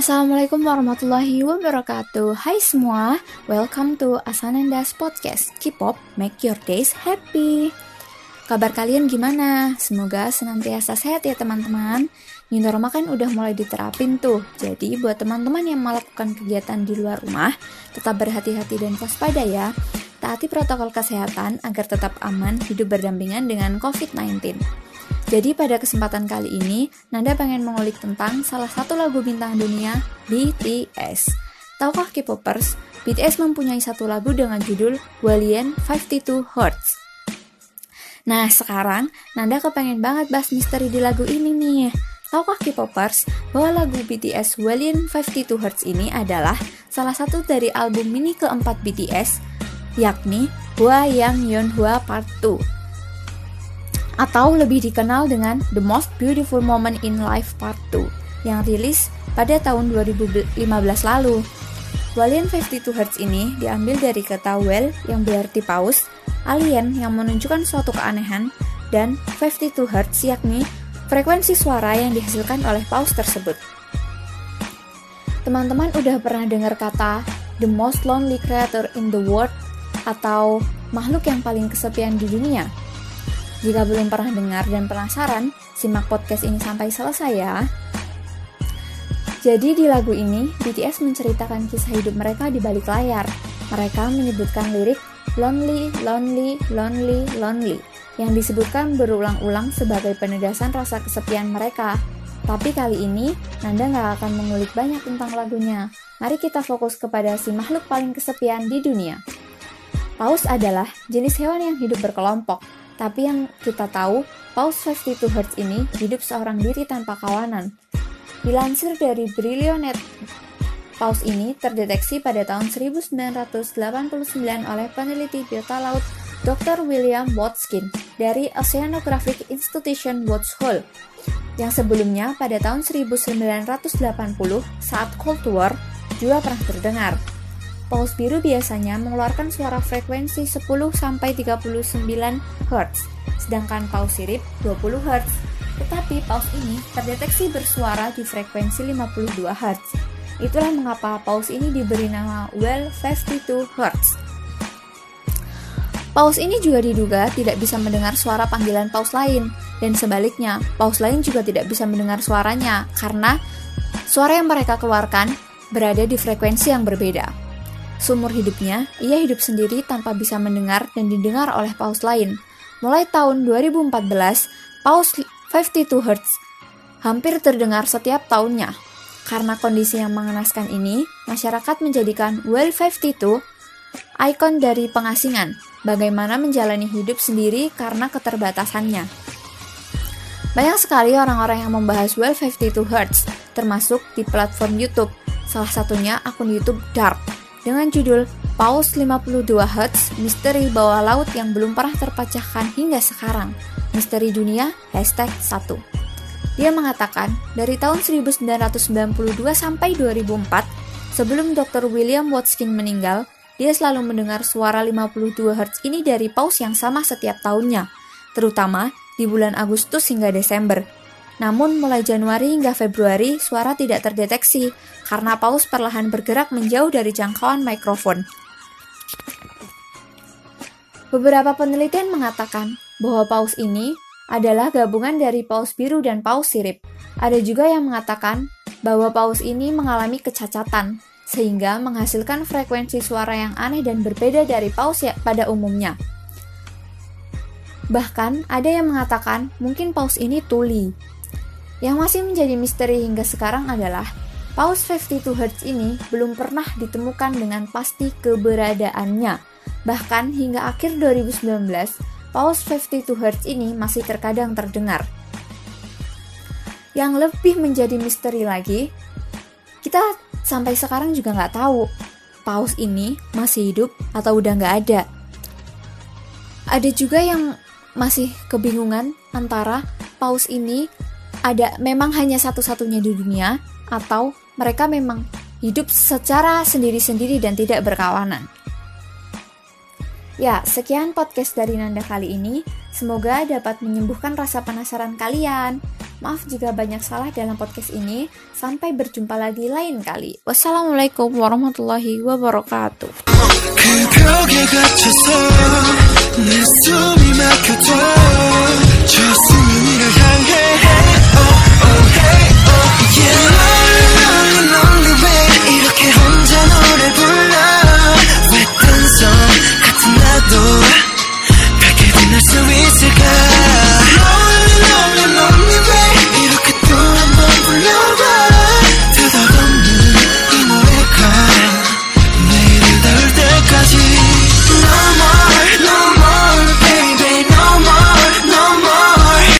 Assalamualaikum warahmatullahi wabarakatuh. Hai semua, welcome to Asananda's Podcast. K-pop, make your days happy. Kabar kalian gimana? Semoga senantiasa sehat ya teman-teman. New normal kan udah mulai diterapin tuh. Jadi buat teman-teman yang melakukan kegiatan di luar rumah Tetap berhati-hati dan waspada ya. Taati protokol kesehatan agar tetap aman hidup berdampingan dengan COVID-19 jadi pada kesempatan kali ini, Nanda pengen mengulik tentang salah satu lagu bintang dunia, BTS. Tahukah K-popers, BTS mempunyai satu lagu dengan judul Walien 52 Hertz. Nah, sekarang Nanda kepengen banget bahas misteri di lagu ini nih. Tahukah K-popers bahwa lagu BTS Walien 52 Hertz ini adalah salah satu dari album mini keempat BTS, yakni Hua Yang Yeon Hua Part 2 atau lebih dikenal dengan The Most Beautiful Moment in Life Part 2 yang rilis pada tahun 2015 lalu. Walien 52 Hz ini diambil dari kata well yang berarti paus, alien yang menunjukkan suatu keanehan, dan 52 Hz yakni frekuensi suara yang dihasilkan oleh paus tersebut. Teman-teman udah pernah dengar kata the most lonely creature in the world atau makhluk yang paling kesepian di dunia? Jika belum pernah dengar dan penasaran, simak podcast ini sampai selesai ya. Jadi di lagu ini, BTS menceritakan kisah hidup mereka di balik layar. Mereka menyebutkan lirik Lonely, Lonely, Lonely, Lonely yang disebutkan berulang-ulang sebagai penegasan rasa kesepian mereka. Tapi kali ini, Nanda nggak akan mengulik banyak tentang lagunya. Mari kita fokus kepada si makhluk paling kesepian di dunia. Paus adalah jenis hewan yang hidup berkelompok, tapi yang kita tahu, Paus 52 Hz ini hidup seorang diri tanpa kawanan. Dilansir dari Brilliant Paus ini terdeteksi pada tahun 1989 oleh peneliti biota laut Dr. William Watkin dari Oceanographic Institution Woods Hole yang sebelumnya pada tahun 1980 saat Cold War juga pernah terdengar. Paus biru biasanya mengeluarkan suara frekuensi 10-39 Hz, sedangkan paus sirip 20 Hz. Tetapi paus ini terdeteksi bersuara di frekuensi 52 Hz. Itulah mengapa paus ini diberi nama Well 52 Hz. Paus ini juga diduga tidak bisa mendengar suara panggilan paus lain, dan sebaliknya, paus lain juga tidak bisa mendengar suaranya karena suara yang mereka keluarkan berada di frekuensi yang berbeda. Seumur hidupnya, ia hidup sendiri tanpa bisa mendengar dan didengar oleh paus lain. Mulai tahun 2014, paus 52 Hz hampir terdengar setiap tahunnya. Karena kondisi yang mengenaskan ini, masyarakat menjadikan Well 52 ikon dari pengasingan, bagaimana menjalani hidup sendiri karena keterbatasannya. Banyak sekali orang-orang yang membahas Well 52 Hz, termasuk di platform YouTube, salah satunya akun YouTube Dark dengan judul Paus 52 Hz, Misteri Bawah Laut yang belum pernah terpecahkan hingga sekarang. Misteri Dunia, hashtag 1. Dia mengatakan, dari tahun 1992 sampai 2004, sebelum Dr. William Watkin meninggal, dia selalu mendengar suara 52 Hz ini dari paus yang sama setiap tahunnya, terutama di bulan Agustus hingga Desember, namun mulai Januari hingga Februari suara tidak terdeteksi karena paus perlahan bergerak menjauh dari jangkauan mikrofon. Beberapa penelitian mengatakan bahwa paus ini adalah gabungan dari paus biru dan paus sirip. Ada juga yang mengatakan bahwa paus ini mengalami kecacatan, sehingga menghasilkan frekuensi suara yang aneh dan berbeda dari paus ya pada umumnya. Bahkan ada yang mengatakan mungkin paus ini tuli, yang masih menjadi misteri hingga sekarang adalah Paus 52 Hz ini belum pernah ditemukan dengan pasti keberadaannya. Bahkan hingga akhir 2019, Paus 52 Hz ini masih terkadang terdengar. Yang lebih menjadi misteri lagi, kita sampai sekarang juga nggak tahu paus ini masih hidup atau udah nggak ada. Ada juga yang masih kebingungan antara paus ini ada memang hanya satu-satunya di dunia atau mereka memang hidup secara sendiri-sendiri dan tidak berkawanan. Ya, sekian podcast dari Nanda kali ini. Semoga dapat menyembuhkan rasa penasaran kalian. Maaf jika banyak salah dalam podcast ini. Sampai berjumpa lagi lain kali. Wassalamualaikum warahmatullahi wabarakatuh.